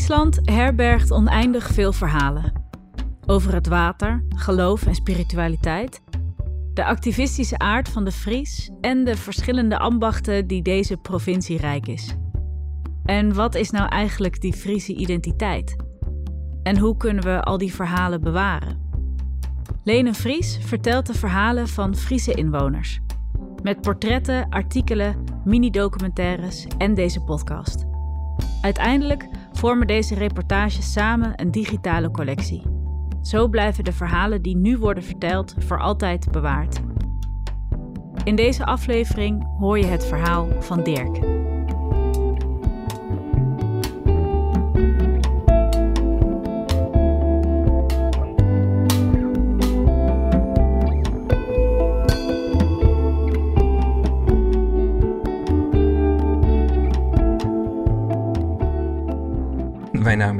Friesland herbergt oneindig veel verhalen. Over het water, geloof en spiritualiteit. De activistische aard van de Fries en de verschillende ambachten die deze provincie rijk is. En wat is nou eigenlijk die Friese identiteit? En hoe kunnen we al die verhalen bewaren? Lene Fries vertelt de verhalen van Friese inwoners. Met portretten, artikelen, mini-documentaires en deze podcast. Uiteindelijk vormen deze reportages samen een digitale collectie. Zo blijven de verhalen die nu worden verteld voor altijd bewaard. In deze aflevering hoor je het verhaal van Dirk.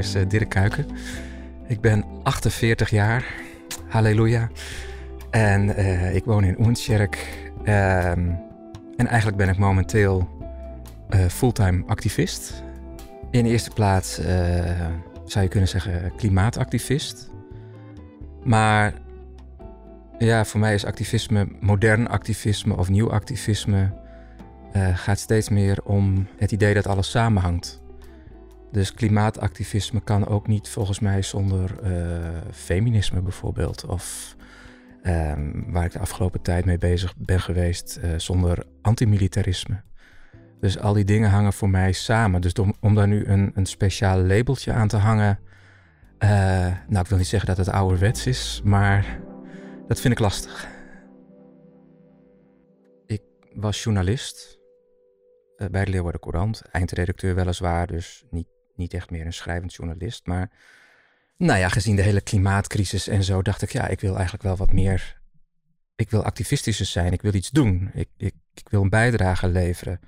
Is eh, Dirk Kuiken. Ik ben 48 jaar. Halleluja. En eh, ik woon in Oensjerk. Ehm, en eigenlijk ben ik momenteel eh, fulltime activist. In de eerste plaats zou je kunnen zeggen klimaatactivist. Maar ja, voor mij is activisme, modern activisme of nieuw activisme, gaat steeds meer om het idee dat alles samenhangt. Dus klimaatactivisme kan ook niet volgens mij zonder uh, feminisme bijvoorbeeld. Of um, waar ik de afgelopen tijd mee bezig ben geweest, uh, zonder antimilitarisme. Dus al die dingen hangen voor mij samen. Dus om, om daar nu een, een speciaal labeltje aan te hangen. Uh, nou, ik wil niet zeggen dat het ouderwets is, maar dat vind ik lastig. Ik was journalist bij de Leeuwarden Courant. Eindredacteur weliswaar, dus niet niet echt meer een schrijvend journalist. Maar nou ja, gezien de hele klimaatcrisis en zo, dacht ik, ja, ik wil eigenlijk wel wat meer. Ik wil activistischer zijn, ik wil iets doen. Ik, ik, ik wil een bijdrage leveren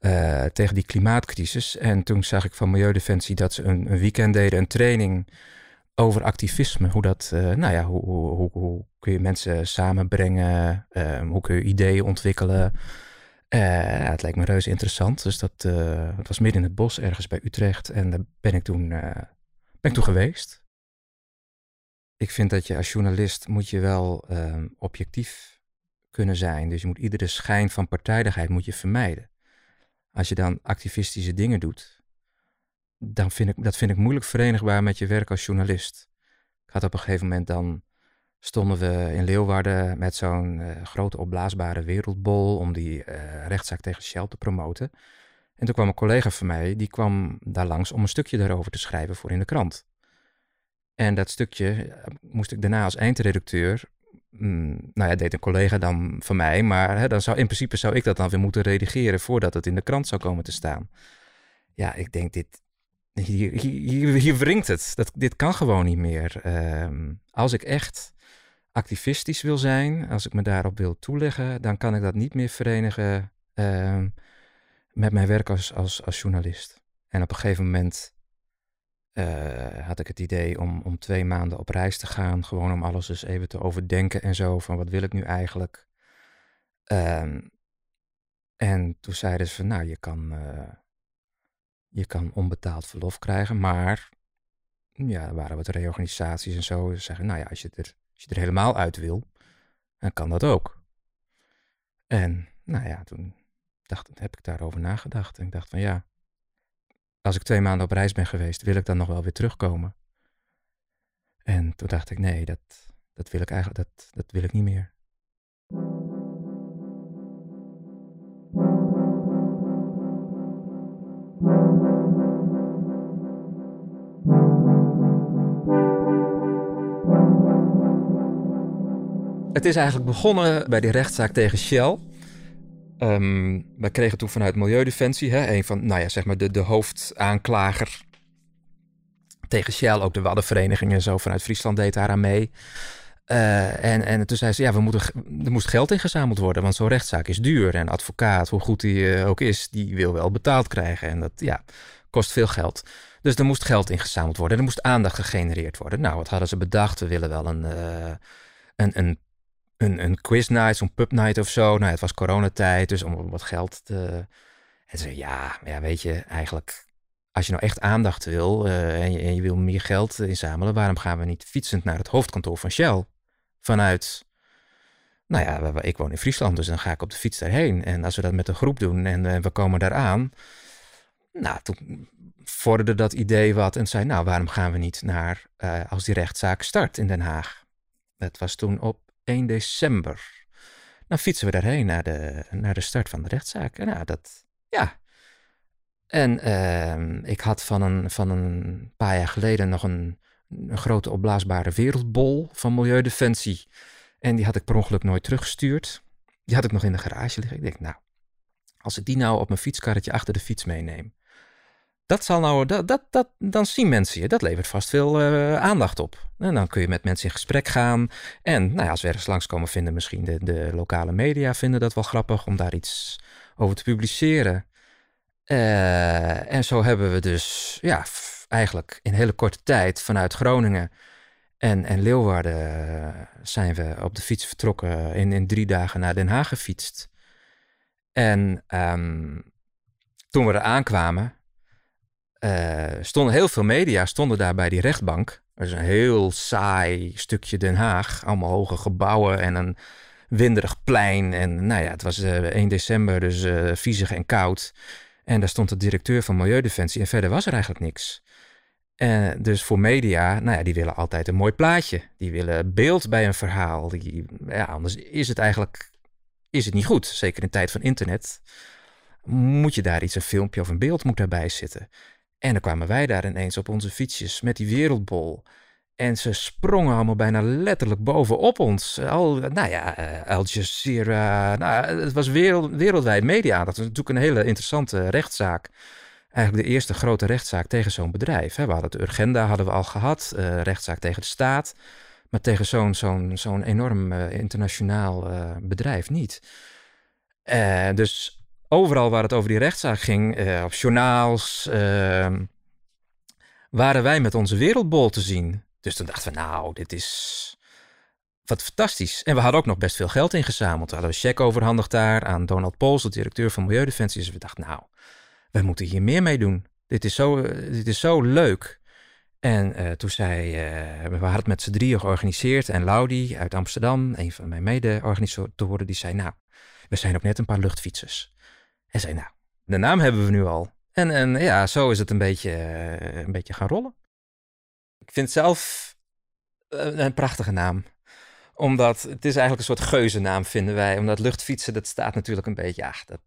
uh, tegen die klimaatcrisis. En toen zag ik van Milieudefensie dat ze een, weekend deden, een training over activisme. Hoe dat, uh, nou ja, hoe, hoe, hoe, kun je mensen samenbrengen? Uh, hoe kun je ideeën ontwikkelen? Uh, het lijkt me reuze interessant. Dus dat, uh, was midden in het bos, ergens bij Utrecht. En daar ben ik toen, uh, ben ik toen geweest. Ik vind dat je als journalist moet je wel ehm, objectief kunnen zijn. Dus je moet iedere schijn van partijdigheid moet je vermijden. Als je dan activistische dingen doet, dan vind ik, dat vind ik moeilijk verenigbaar met je werk als journalist. Ik had op een gegeven moment dan stonden we in Leeuwarden met zo'n uh, grote opblaasbare wereldbol om die uh, rechtszaak tegen Shell te promoten. En toen kwam een collega van mij, die kwam daar langs om een stukje daarover te schrijven voor in de krant. En dat stukje eh, moest ik daarna als eindredacteur, mm, nou ja, deed een collega dan van mij, maar hè, dan zou, in principe zou ik dat dan weer moeten redigeren voordat het in de krant zou komen te staan. Ja, ik denk, dit, hier, hier, hier wringt het. Dat, dit kan gewoon niet meer. Uh, als ik echt activistisch wil zijn, als ik me daarop wil toeleggen, dan kan ik dat niet meer verenigen uh, met mijn werk als, als, als journalist. En op een gegeven moment uh, had ik het idee om, om twee maanden op reis te gaan, gewoon om alles eens even te overdenken en zo, van wat wil ik nu eigenlijk. Uh, en toen zeiden ze van, nou, je kan, uh, je kan onbetaald verlof krijgen, maar ja, er waren wat reorganisaties en zo. Ze zeggen, nou ja, als je er als je er helemaal uit wil, dan kan dat ook. En nou ja, toen dacht, heb ik daarover nagedacht. En ik dacht van ja, als ik twee maanden op reis ben geweest, wil ik dan nog wel weer terugkomen? En toen dacht ik, nee, dat, dat wil ik eigenlijk, dat, dat wil ik niet meer. Het is eigenlijk begonnen bij die rechtszaak tegen Shell. Um, wij kregen toen vanuit Milieudefensie, hè, een van, nou ja, zeg maar de, de hoofdaanklager tegen Shell, ook de Waddenvereniging en zo vanuit Friesland deed daar aan mee. Uh, en, en toen zei ze, ja, we moeten, er moest geld ingezameld worden, want zo'n rechtszaak is duur. En advocaat, hoe goed die uh, ook is, die wil wel betaald krijgen. En dat, ja, kost veel geld. Dus er moest geld ingezameld worden. Er moest aandacht gegenereerd worden. Nou, wat hadden ze bedacht? We willen wel een, uh, een, een een, een quiz night, zo'n pub night of zo. Nou, het was coronatijd, dus om wat geld te... En ze ja, ja, weet je, eigenlijk als je nou echt aandacht wil eh, en, je, wil meer geld inzamelen, waarom gaan we niet fietsend naar het hoofdkantoor van Shell? Vanuit, nou ja, ik woon in Friesland, dus dan ga ik op de fiets daarheen. En als we dat met een groep doen en, en we komen daar aan, nou, toen vorderde dat idee wat en zei, nou, waarom gaan we niet naar, uh, als die rechtszaak start in Den Haag? Dat was toen op 1 december. Dan fietsen we daarheen naar de, naar de start van de rechtszaak. En nou, dat, ja. En uh, ik had van een, van een paar jaar geleden nog een, een grote opblaasbare wereldbol van Milieudefensie. En die had ik per ongeluk nooit teruggestuurd. Die had ik nog in de garage liggen. Ik denk, nou, als ik die nou op mijn fietskarretje achter de fiets meeneem. Dat zal nou, dat, dat, dat, dan zien mensen je. Dat levert vast veel uh, aandacht op. En dan kun je met mensen in gesprek gaan. En nou ja, als we ergens langskomen, vinden misschien de, de lokale media vinden dat wel grappig om daar iets over te publiceren. Uh, en zo hebben we dus ja, eigenlijk in hele korte tijd vanuit Groningen en, en Leeuwarden zijn we op de fiets vertrokken. In, in drie dagen naar Den Haag gefietst. En um, toen we er aankwamen, uh, stonden heel veel media stonden daar bij die rechtbank. Dat is een heel saai stukje Den Haag. Allemaal hoge gebouwen en een winderig plein. En nou ja, het was uh, 1 december, dus uh, viezig en koud. En daar stond de directeur van Milieudefensie en verder was er eigenlijk niks. Uh, dus voor media, nou ja, die willen altijd een mooi plaatje. Die willen beeld bij een verhaal. Die, ja, anders is het eigenlijk is het niet goed. Zeker in tijd van internet moet je daar iets, een filmpje of een beeld moet daarbij zitten. En dan kwamen wij daar ineens op onze fietsjes met die wereldbol. En ze sprongen allemaal bijna letterlijk bovenop ons. Al, nou ja, uh, Al Jazeera. Nou, het was wereld, wereldwijd media. Dat was natuurlijk een hele interessante rechtszaak. Eigenlijk de eerste grote rechtszaak tegen zo'n bedrijf. We hadden het Urgenda hadden we al gehad. Uh, rechtszaak tegen de staat. Maar tegen zo'n zo'n zo'n enorm uh, internationaal bedrijf niet. dus overal waar het over die rechtszaak ging, uh, op journaals, uh, waren wij met onze wereldbol te zien. Dus toen dachten we, nou, dit is wat fantastisch. En we hadden ook nog best veel geld ingezameld. We hadden een cheque overhandigd daar aan Donald Pols, de directeur van Milieudefensie. Dus we dachten, nou, wij moeten hier meer mee doen. Dit is zo, dit is zo leuk. En uh, toen zei, we hadden het met z'n drieën georganiseerd. En Laudi uit Amsterdam, een van mijn mede-organisatoren, die zei, nou, we zijn ook net een paar luchtfietsers. En zei, nou, de naam hebben we nu al. En, en ja, zo is het een beetje, uh, een beetje gaan rollen. Ik vind zelf uh, een prachtige naam. Omdat het is eigenlijk een soort geuzennaam, vinden wij. Omdat luchtfietsen, dat staat natuurlijk een beetje, ja, dat...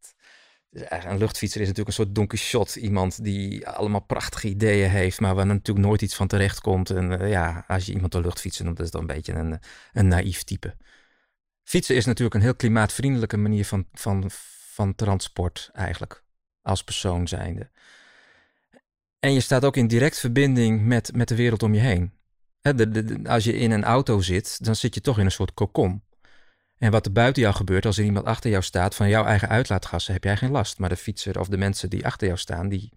Een luchtfietser is natuurlijk een soort Don shot. Iemand die allemaal prachtige ideeën heeft, maar waar natuurlijk nooit iets van terecht komt. En uh, ja, als je iemand een luchtfietser noemt, dat is dan een beetje een, een naïef type. Fietsen is natuurlijk een heel klimaatvriendelijke manier van, van, van transport eigenlijk, als persoon zijnde. En je staat ook in direct verbinding met, met de wereld om je heen. de, als je in een auto zit, dan zit je toch in een soort kokon. En wat er buiten jou gebeurt, als er iemand achter jou staat, van jouw eigen uitlaatgassen, heb jij geen last. Maar de fietser of de mensen die achter jou staan, die,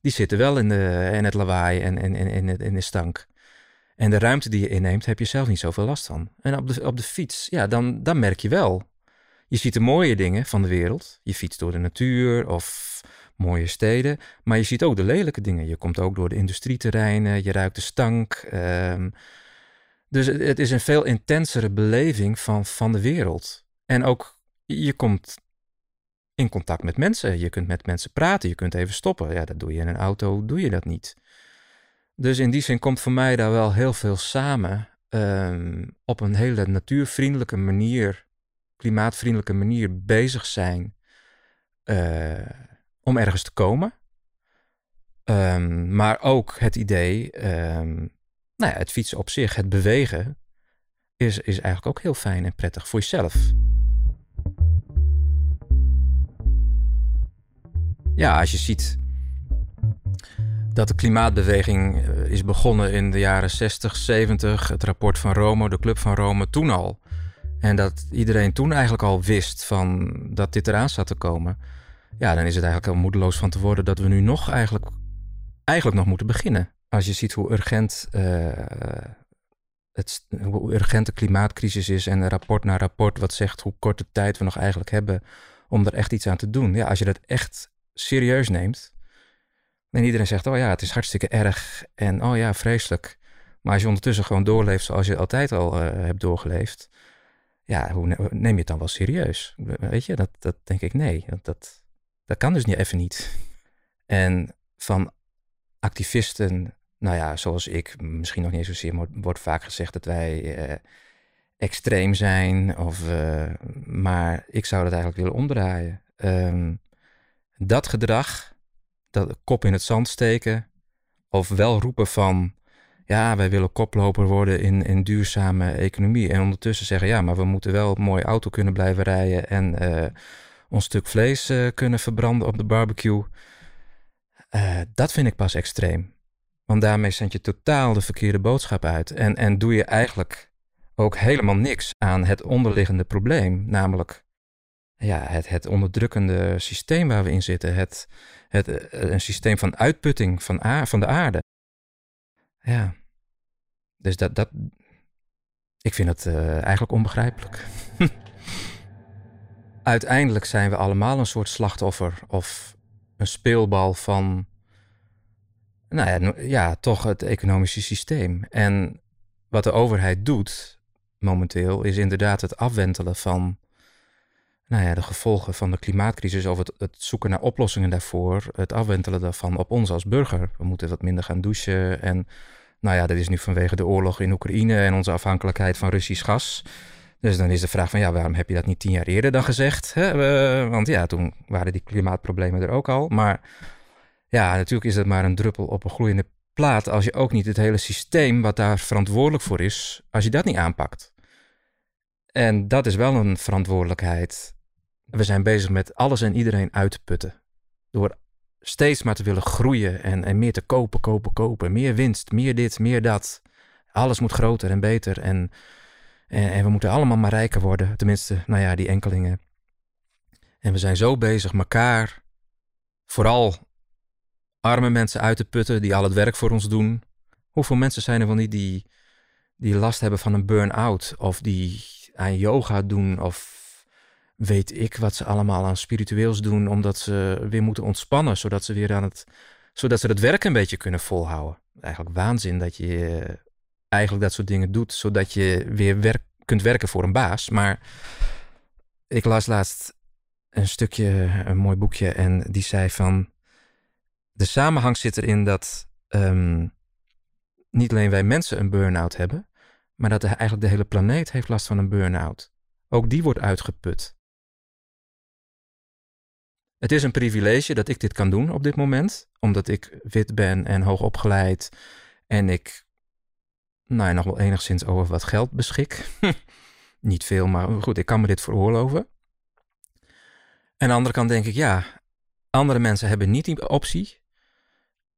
die zitten wel in, de, in het lawaai en in, in, in, in de stank. En de ruimte die je inneemt, heb je zelf niet zoveel last van. En op de, op de fiets, ja, dan, dan merk je wel je ziet de mooie dingen van de wereld. Je fietst door de natuur of mooie steden. Maar je ziet ook de lelijke dingen. Je komt ook door de industrieterreinen. Je ruikt de stank. Um, dus het is een veel intensere beleving van, van de wereld. En ook je komt in contact met mensen. Je kunt met mensen praten. Je kunt even stoppen. Ja, dat doe je in een auto. Doe je dat niet. Dus in die zin komt voor mij daar wel heel veel samen. Um, op een hele natuurvriendelijke manier klimaatvriendelijke manier bezig zijn uh, om ergens te komen. Um, maar ook het idee, um, nou ja, het fietsen op zich, het bewegen, is, is eigenlijk ook heel fijn en prettig voor jezelf. Ja, als je ziet dat de klimaatbeweging uh, is begonnen in de jaren 60, 70, het rapport van Rome, de Club van Rome, toen al. En dat iedereen toen eigenlijk al wist van dat dit eraan zat te komen. Ja, dan is het eigenlijk heel moedeloos van te worden dat we nu nog eigenlijk, eigenlijk nog moeten beginnen. Als je ziet hoe urgent, uh, het, hoe urgent de klimaatcrisis is en rapport na rapport wat zegt hoe korte tijd we nog eigenlijk hebben om er echt iets aan te doen. Ja, als je dat echt serieus neemt, En iedereen zegt, oh ja, het is hartstikke erg en oh ja, vreselijk. Maar als je ondertussen gewoon doorleeft zoals je altijd al uh, hebt doorgeleefd, ja, hoe neem je het dan wel serieus? Weet je, dat, dat denk ik nee. Dat, dat, kan dus niet even niet. En van activisten, nou ja, zoals ik, misschien nog niet zozeer, wordt vaak gezegd dat wij uh, extreem zijn. Of, uh, maar ik zou dat eigenlijk willen omdraaien. Um, dat gedrag, dat kop in het zand steken, of wel roepen van ja, wij willen koploper worden in, in duurzame economie. En ondertussen zeggen, ja, maar we moeten wel een mooie auto kunnen blijven rijden en uh, ons stuk vlees uh, kunnen verbranden op de barbecue. Uh, dat vind ik pas extreem. Want daarmee zend je totaal de verkeerde boodschap uit. En, en doe je eigenlijk ook helemaal niks aan het onderliggende probleem. Namelijk ja, het, het onderdrukkende systeem waar we in zitten. Het, het, een systeem van uitputting van, van de aarde. Ja. Dus dat, dat, ik vind het uh, eigenlijk onbegrijpelijk. Uiteindelijk zijn we allemaal een soort slachtoffer of een speelbal van, nou ja, ja, toch het economische systeem. En wat de overheid doet momenteel is inderdaad het afwentelen van nou ja, de gevolgen van de klimaatcrisis of het, het, zoeken naar oplossingen daarvoor, het afwentelen daarvan op ons als burger. We moeten wat minder gaan douchen en nou ja, dat is nu vanwege de oorlog in Oekraïne en onze afhankelijkheid van Russisch gas. Dus dan is de vraag van ja, waarom heb je dat niet tien jaar eerder dan gezegd? Hè? want ja, toen waren die klimaatproblemen er ook al. Maar ja, natuurlijk is het maar een druppel op een gloeiende plaat als je ook niet het hele systeem wat daar verantwoordelijk voor is, als je dat niet aanpakt. En dat is wel een verantwoordelijkheid. We zijn bezig met alles en iedereen uit te putten. Door steeds maar te willen groeien en, en meer te kopen, kopen, kopen. Meer winst, meer dit, meer dat. Alles moet groter en beter. En, en, we moeten allemaal maar rijker worden. Tenminste, nou ja, die enkelingen. En we zijn zo bezig elkaar, vooral arme mensen uit te putten die al het werk voor ons doen. Hoeveel mensen zijn er niet die, die last hebben van een burn-out of die aan yoga doen of weet ik wat ze allemaal aan spiritueels doen, omdat ze weer moeten ontspannen, zodat ze weer aan het, zodat ze het werk een beetje kunnen volhouden. Eigenlijk waanzin dat je eigenlijk dat soort dingen doet, zodat je weer werk, kunt werken voor een baas. Maar ik las laatst een stukje, een mooi boekje, en die zei van de samenhang zit erin dat um, niet alleen wij mensen een burn-out hebben, maar dat eigenlijk de hele planeet heeft last van een burn-out. Ook die wordt uitgeput. Het is een privilege dat ik dit kan doen op dit moment, omdat ik wit ben en hoogopgeleid en ik nou ja, nog wel enigszins over wat geld beschik. Niet veel, maar goed, ik kan me dit veroorloven. En aan de andere kant denk ik, ja, andere mensen hebben niet die optie.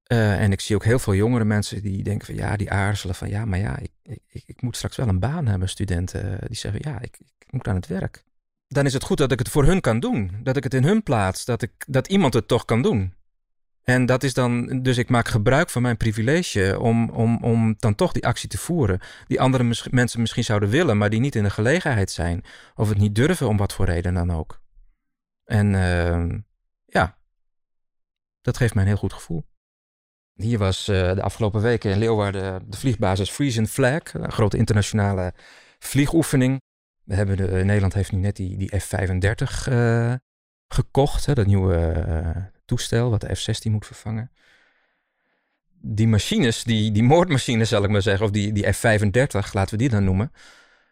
Uh, en ik zie ook heel veel jongere mensen die denken van ja, die aarzelen van ja, maar ja, ik, ik, ik moet straks wel een baan hebben, studenten. Die zeggen ja, ik, ik moet aan het werk dan is het goed dat ik het voor hun kan doen. Dat ik het in hun plaats, dat, ik, dat iemand het toch kan doen. En dat is dan, dus ik maak gebruik van mijn privilege om, om, om dan toch die actie te voeren. Die andere mensen misschien zouden willen, maar die niet in de gelegenheid zijn. Of het niet durven, om wat voor reden dan ook. En uh, ja, dat geeft mij een heel goed gevoel. Hier was uh, de afgelopen weken in Leeuwarden de vliegbasis Frisian Flag, een grote internationale vliegoefening. We hebben de, eh, Nederland heeft nu net die, die F-35 uh, eh, gekocht. Hè, dat nieuwe uh, toestel wat de F-16 moet vervangen. Die machines, die, die moordmachines zal ik maar zeggen, of die, die F-35, laten we die dan noemen,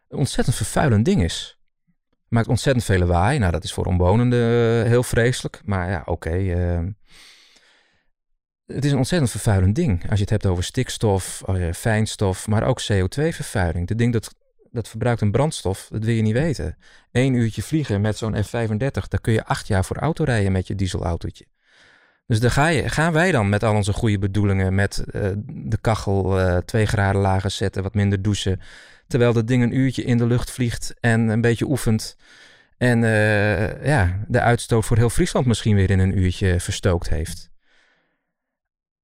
een ontzettend vervuilend ding is. Maakt ontzettend veel lawaai. Nou, dat is voor omwonenden heel vreselijk. Maar ja, oké. Ehm, het is een ontzettend vervuilend ding. Als je het hebt over stikstof, fijnstof, maar ook CO2-vervuiling. Het ding dat dat verbruikt een brandstof, dat wil je niet weten. Eén uurtje vliegen met zo'n F-35, daar kun je acht jaar voor auto rijden met je dieselautootje. Dus daar ga je, gaan wij dan met al onze goede bedoelingen, met uh, de kachel uh, twee graden lager zetten, wat minder douchen. Terwijl dat ding een uurtje in de lucht vliegt en een beetje oefent. En uh, ja, de uitstoot voor heel Friesland misschien weer in een uurtje verstookt heeft.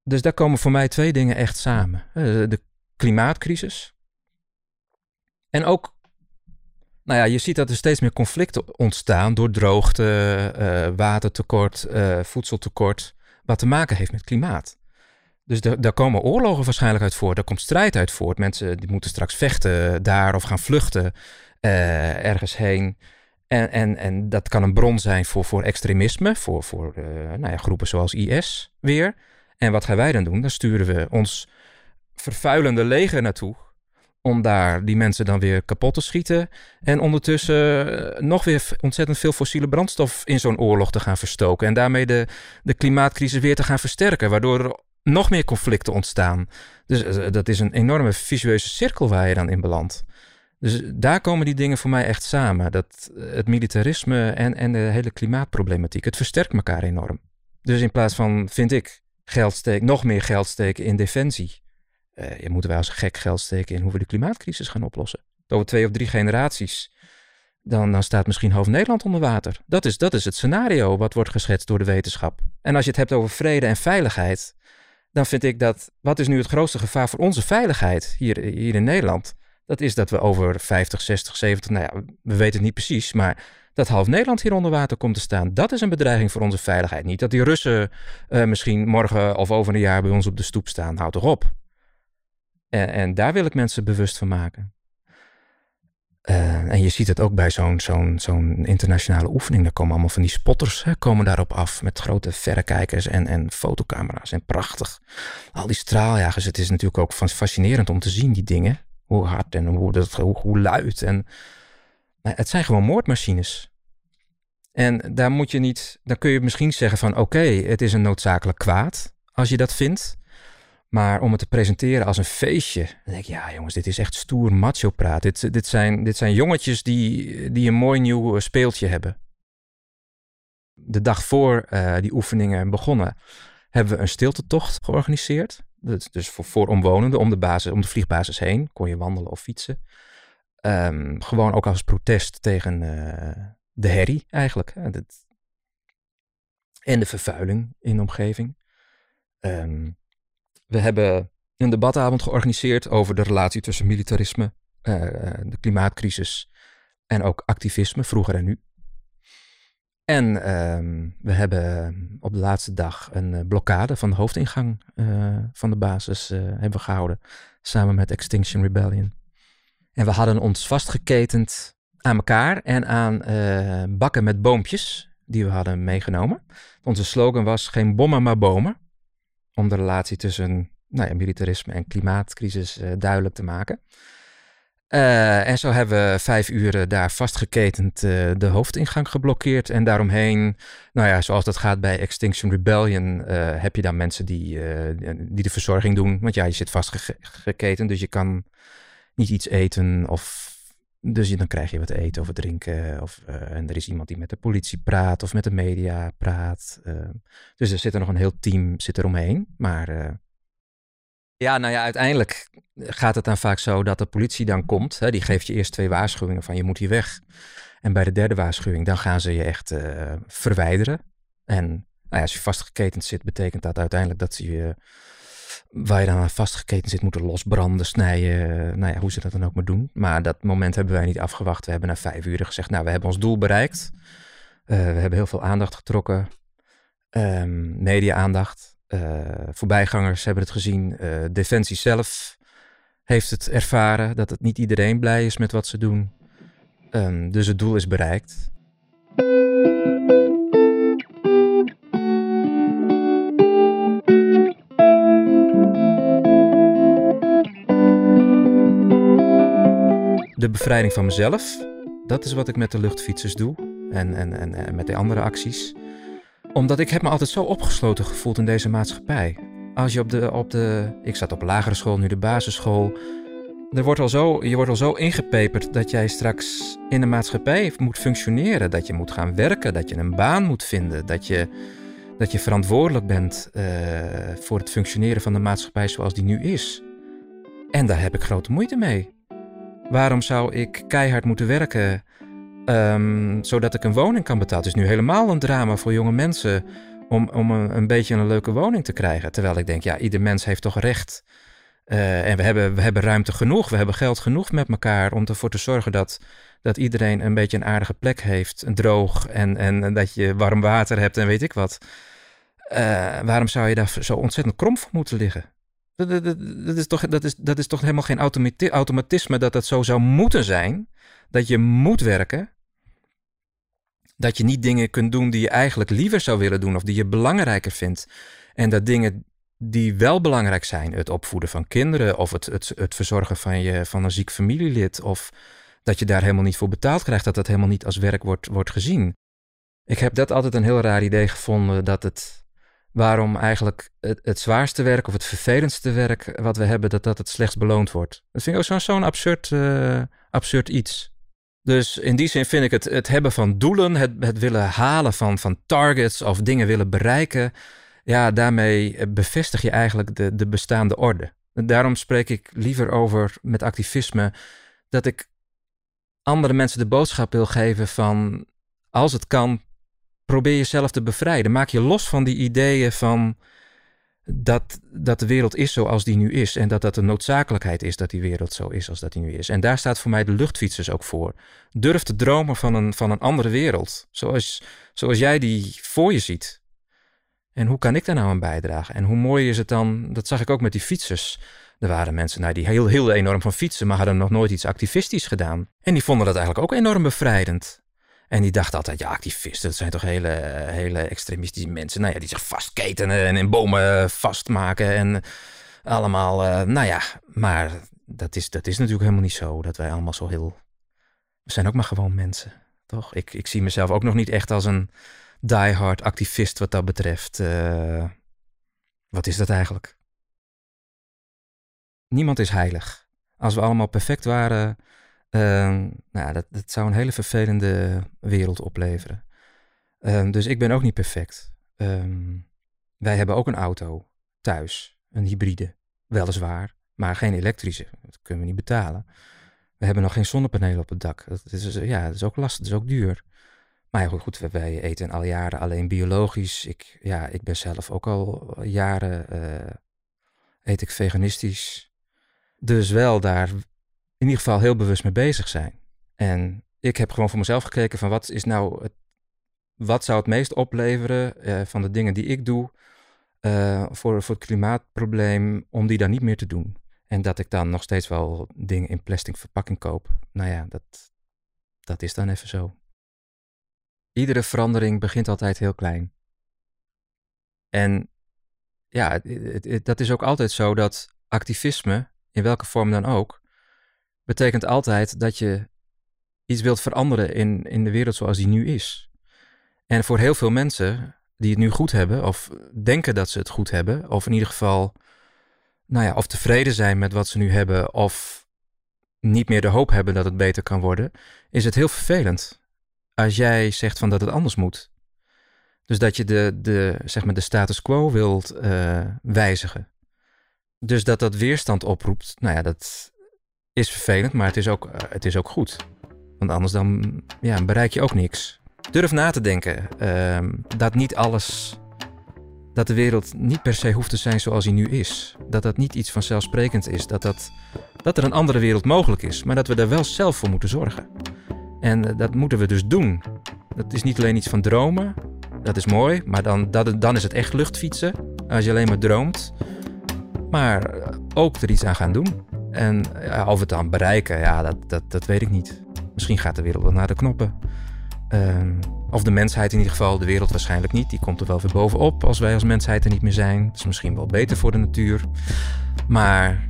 Dus daar komen voor mij twee dingen echt samen. de klimaatcrisis, en ook, nou ja, je ziet dat er steeds meer conflicten ontstaan door droogte, uh, watertekort, uh, voedseltekort. wat te maken heeft met klimaat. Dus daar komen oorlogen waarschijnlijk uit voort. Daar komt strijd uit voort. Mensen die moeten straks vechten daar of gaan vluchten uh, ergens heen. En, en, en dat kan een bron zijn voor, voor extremisme, voor, voor nou ja, groepen zoals IS weer. En wat gaan wij dan doen? Dan sturen we ons vervuilende leger naartoe. Om daar die mensen dan weer kapot te schieten. En ondertussen eh, nog weer ontzettend veel fossiele brandstof in zo'n oorlog te gaan verstoken. En daarmee de, de klimaatcrisis weer te gaan versterken. Waardoor er nog meer conflicten ontstaan. Dus eh, dat is een enorme visueuze cirkel waar je dan in belandt. Dus daar komen die dingen voor mij echt samen. Dat eh, het militarisme en, en de hele klimaatproblematiek, het versterkt elkaar enorm. Dus in plaats van, vind ik, geld steken, nog meer geld steken in defensie. Uh, je moeten wij als gek geld steken in hoe we de klimaatcrisis gaan oplossen. Over twee of drie generaties, dan, dan staat misschien half Nederland onder water. Dat is, dat is het scenario wat wordt geschetst door de wetenschap. En als je het hebt over vrede en veiligheid, dan vind ik dat, wat is nu het grootste gevaar voor onze veiligheid hier, hier in Nederland? Dat is dat we over 50, 60, 70, nou ja, we weten het niet precies, maar dat half Nederland hier onder water komt te staan, dat is een bedreiging voor onze veiligheid. Niet dat die Russen uh, misschien morgen of over een jaar bij ons op de stoep staan. Houd toch op. En, en daar wil ik mensen bewust van maken. Uh, en je ziet het ook bij zo'n zo'n zo'n internationale oefening. Daar komen allemaal van die spotters hè, komen daarop af met grote verrekijkers en, en fotocamera's. En prachtig. Al die straaljagers. Het is natuurlijk ook fascinerend om te zien, die dingen. Hoe hard en hoe, dat, hoe, hoe luid. En, het zijn gewoon moordmachines. En daar moet je niet, dan kun je misschien zeggen van oké, het is een noodzakelijk kwaad als je dat vindt. Maar om het te presenteren als een feestje, dan denk ik, ja jongens, dit is echt stoer macho praat. Dit, dit, zijn, dit zijn jongetjes die, die een mooi nieuw eh, speeltje hebben. De dag voor die oefeningen begonnen, hebben we een stiltetocht georganiseerd. Dus, voor, voor omwonenden, om de, basis, om de vliegbasis heen. Kon je wandelen of fietsen. Um, gewoon ook als protest tegen de herrie eigenlijk. en de vervuiling in de omgeving. Um, we hebben een debatavond georganiseerd over de relatie tussen militarisme, uh, de klimaatcrisis en ook activisme, vroeger en nu. En uh, we hebben op de laatste dag een eh, blokkade van de hoofdingang van de basis hebben gehouden, samen met Extinction Rebellion. En we hadden ons vastgeketend aan elkaar en aan bakken met boompjes die we hadden meegenomen. Onze slogan was geen bommen maar bomen om de relatie tussen nou militarisme en klimaatcrisis uh, duidelijk te maken. Uh, en zo hebben we vijf uren daar vastgeketend uh, de hoofdingang geblokkeerd. En daaromheen, nou ja, zoals dat gaat bij Extinction Rebellion, heb je dan mensen die, die de verzorging doen. Want ja, je zit vastgeketend, dus je kan niet iets eten of dus dan krijg je wat eten of wat drinken. Of, uh, en er is iemand die met de politie praat of met de media praat. Uh, dus er zit er nog een heel team zit er omheen. Maar uh, ja, nou ja, uiteindelijk gaat het dan vaak zo dat de politie dan komt. Hè, die geeft je eerst twee waarschuwingen van je moet hier weg. En bij de derde waarschuwing, dan gaan ze je echt verwijderen. En nou als je vastgeketend zit, betekent dat uiteindelijk dat ze je waar je dan aan vastgeketen zit, moeten losbranden, snijden. Nou ja, hoe ze dat dan ook maar doen. Maar dat moment hebben wij niet afgewacht. We hebben na vijf uur gezegd, nou, we hebben ons doel bereikt. Uh, we hebben heel veel aandacht getrokken. Um, media-aandacht. Uh, voorbijgangers hebben het gezien. Defensie zelf heeft het ervaren dat het niet iedereen blij is met wat ze doen. Um, dus het doel is bereikt. De bevrijding van mezelf. Dat is wat ik met de luchtfietsers doe. En, en, en, met de andere acties. Omdat ik heb me altijd zo opgesloten gevoeld in deze maatschappij. Als je op de, op de... Ik zat op lagere school, nu de basisschool. Er wordt al zo, je wordt al zo ingepeperd dat jij straks in de maatschappij moet functioneren. Dat je moet gaan werken, dat je een baan moet vinden. Dat je, dat je verantwoordelijk bent uh, voor het functioneren van de maatschappij zoals die nu is. En daar heb ik grote moeite mee. Waarom zou ik keihard moeten werken um, zodat ik een woning kan betalen? Het is nu helemaal een drama voor jonge mensen om, om een, een, beetje een leuke woning te krijgen. Terwijl ik denk, ja, ieder mens heeft toch recht. Uh, en we hebben, we hebben ruimte genoeg, we hebben geld genoeg met elkaar om ervoor te zorgen dat, dat iedereen een beetje een aardige plek heeft, droog en, en, en dat je warm water hebt en weet ik wat. eh, waarom zou je daar zo ontzettend krom voor moeten liggen? Dat, is, toch, dat, is, dat is toch helemaal geen automatisme dat dat zo zou moeten zijn. Dat je moet werken. Dat je niet dingen kunt doen die je eigenlijk liever zou willen doen of die je belangrijker vindt. En dat dingen die wel belangrijk zijn, het opvoeden van kinderen of het, het, het verzorgen van, je, van een ziek familielid of dat je daar helemaal niet voor betaald krijgt, dat dat helemaal niet als werk wordt, wordt gezien. Ik heb dat altijd een heel raar idee gevonden, dat het, waarom eigenlijk het, het zwaarste werk of het vervelendste werk wat we hebben, dat dat het slechts beloond wordt. Dat vind ik ook zo'n zo'n absurd, uh, absurd iets. Dus in die zin vind ik het, het hebben van doelen, het, het willen halen van, van targets of dingen willen bereiken, ja, daarmee bevestig je eigenlijk de, de bestaande orde. Daarom spreek ik liever over met activisme dat ik andere mensen de boodschap wil geven van als het kan, probeer jezelf te bevrijden. Maak je los van die ideeën van dat, dat de wereld is zoals die nu is. En dat dat een noodzakelijkheid is dat die wereld zo is als dat die nu is. En daar staat voor mij de luchtfietsers ook voor. Durf te dromen van een, van een andere wereld. Zoals, zoals jij die voor je ziet. En hoe kan ik daar nou aan bijdragen? En hoe mooi is het dan, dat zag ik ook met die fietsers. Er waren mensen nou, die heel, heel enorm van fietsen, maar hadden nog nooit iets activistisch gedaan. En die vonden dat eigenlijk ook enorm bevrijdend. En die dachten altijd, ja, activisten, dat zijn toch hele, hele extremistische mensen. Nou ja, die zich vastketenen en in bomen vastmaken en allemaal, uh, nou ja. Maar dat is, dat is natuurlijk helemaal niet zo, dat wij allemaal zo heel... We zijn ook maar gewoon mensen, toch? Ik, ik zie mezelf ook nog niet echt als een diehard activist wat dat betreft. Uh, wat is dat eigenlijk? Niemand is heilig. Als we allemaal perfect waren, uh, nou, dat, dat zou een hele vervelende wereld opleveren. Uh, dus ik ben ook niet perfect. Ehm, wij hebben ook een auto thuis, een hybride, weliswaar, maar geen elektrische. Dat kunnen we niet betalen. We hebben nog geen zonnepanelen op het dak. Dat is, ja, dat is ook lastig, dat is ook duur. Maar goed, wij eten al jaren alleen biologisch. Ik, ja, ik ben zelf ook al jaren uh, eet ik veganistisch. Dus wel daar in ieder geval heel bewust mee bezig zijn. En ik heb gewoon voor mezelf gekeken van wat is nou het, wat zou het meest opleveren uh, van de dingen die ik doe uh, voor, voor het klimaatprobleem om die dan niet meer te doen. En dat ik dan nog steeds wel dingen in plastic verpakking koop. Nou ja, dat, dat is dan even zo. Iedere verandering begint altijd heel klein. En ja, dat is ook altijd zo dat activisme, in welke vorm dan ook, betekent altijd dat je iets wilt veranderen in, in de wereld zoals die nu is. En voor heel veel mensen die het nu goed hebben, of denken dat ze het goed hebben, of in ieder geval, nou ja, of tevreden zijn met wat ze nu hebben, of niet meer de hoop hebben dat het beter kan worden, is het heel vervelend als jij zegt van dat het anders moet. Dus dat je de, de, zeg maar de status quo wilt uh, wijzigen. Dus dat dat weerstand oproept, nou ja, dat is vervelend, maar het is ook, uh, het is ook goed. Want anders dan ja, bereik je ook niks. Durf na te denken uh, dat niet alles, dat de wereld niet per se hoeft te zijn zoals die nu is. Dat dat niet iets vanzelfsprekend is. Dat, dat, dat er een andere wereld mogelijk is, maar dat we daar wel zelf voor moeten zorgen. En eh, dat moeten we dus doen. Dat is niet alleen iets van dromen. Dat is mooi, maar dan, dat, dan is het echt luchtfietsen. Als je alleen maar droomt. Maar eh, ook er iets aan gaan doen. En ja, of het dan bereiken, ja, dat, dat, dat weet ik niet. Misschien gaat de wereld wel naar de knoppen. Uh, of de mensheid in ieder geval, de wereld waarschijnlijk niet. Die komt er wel weer bovenop als wij als mensheid er niet meer zijn. Dat is misschien wel beter voor de natuur. Maar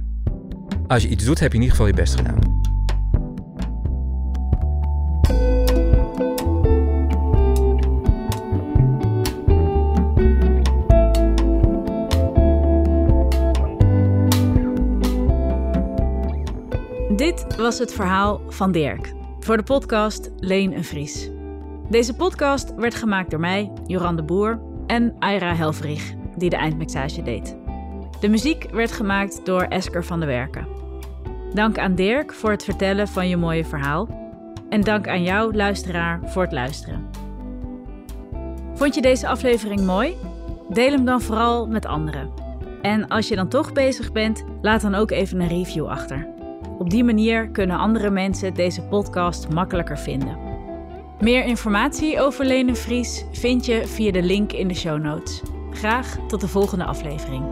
als je iets doet, heb je in ieder geval je best gedaan. Was het verhaal van Dirk voor de podcast Leen en Vries. Deze podcast werd gemaakt door mij, Joran de Boer en Aira Helvrich, die de eindmixage deed. De muziek werd gemaakt door Esker van der Werken. Dank aan Dirk voor het vertellen van je mooie verhaal. En dank aan jou, luisteraar, voor het luisteren. Vond je deze aflevering mooi? Deel hem dan vooral met anderen. En als je dan toch bezig bent, laat dan ook even een review achter. Op die manier kunnen andere mensen deze podcast makkelijker vinden. Meer informatie over Lene Vries vind je via de link in de show notes. Graag tot de volgende aflevering.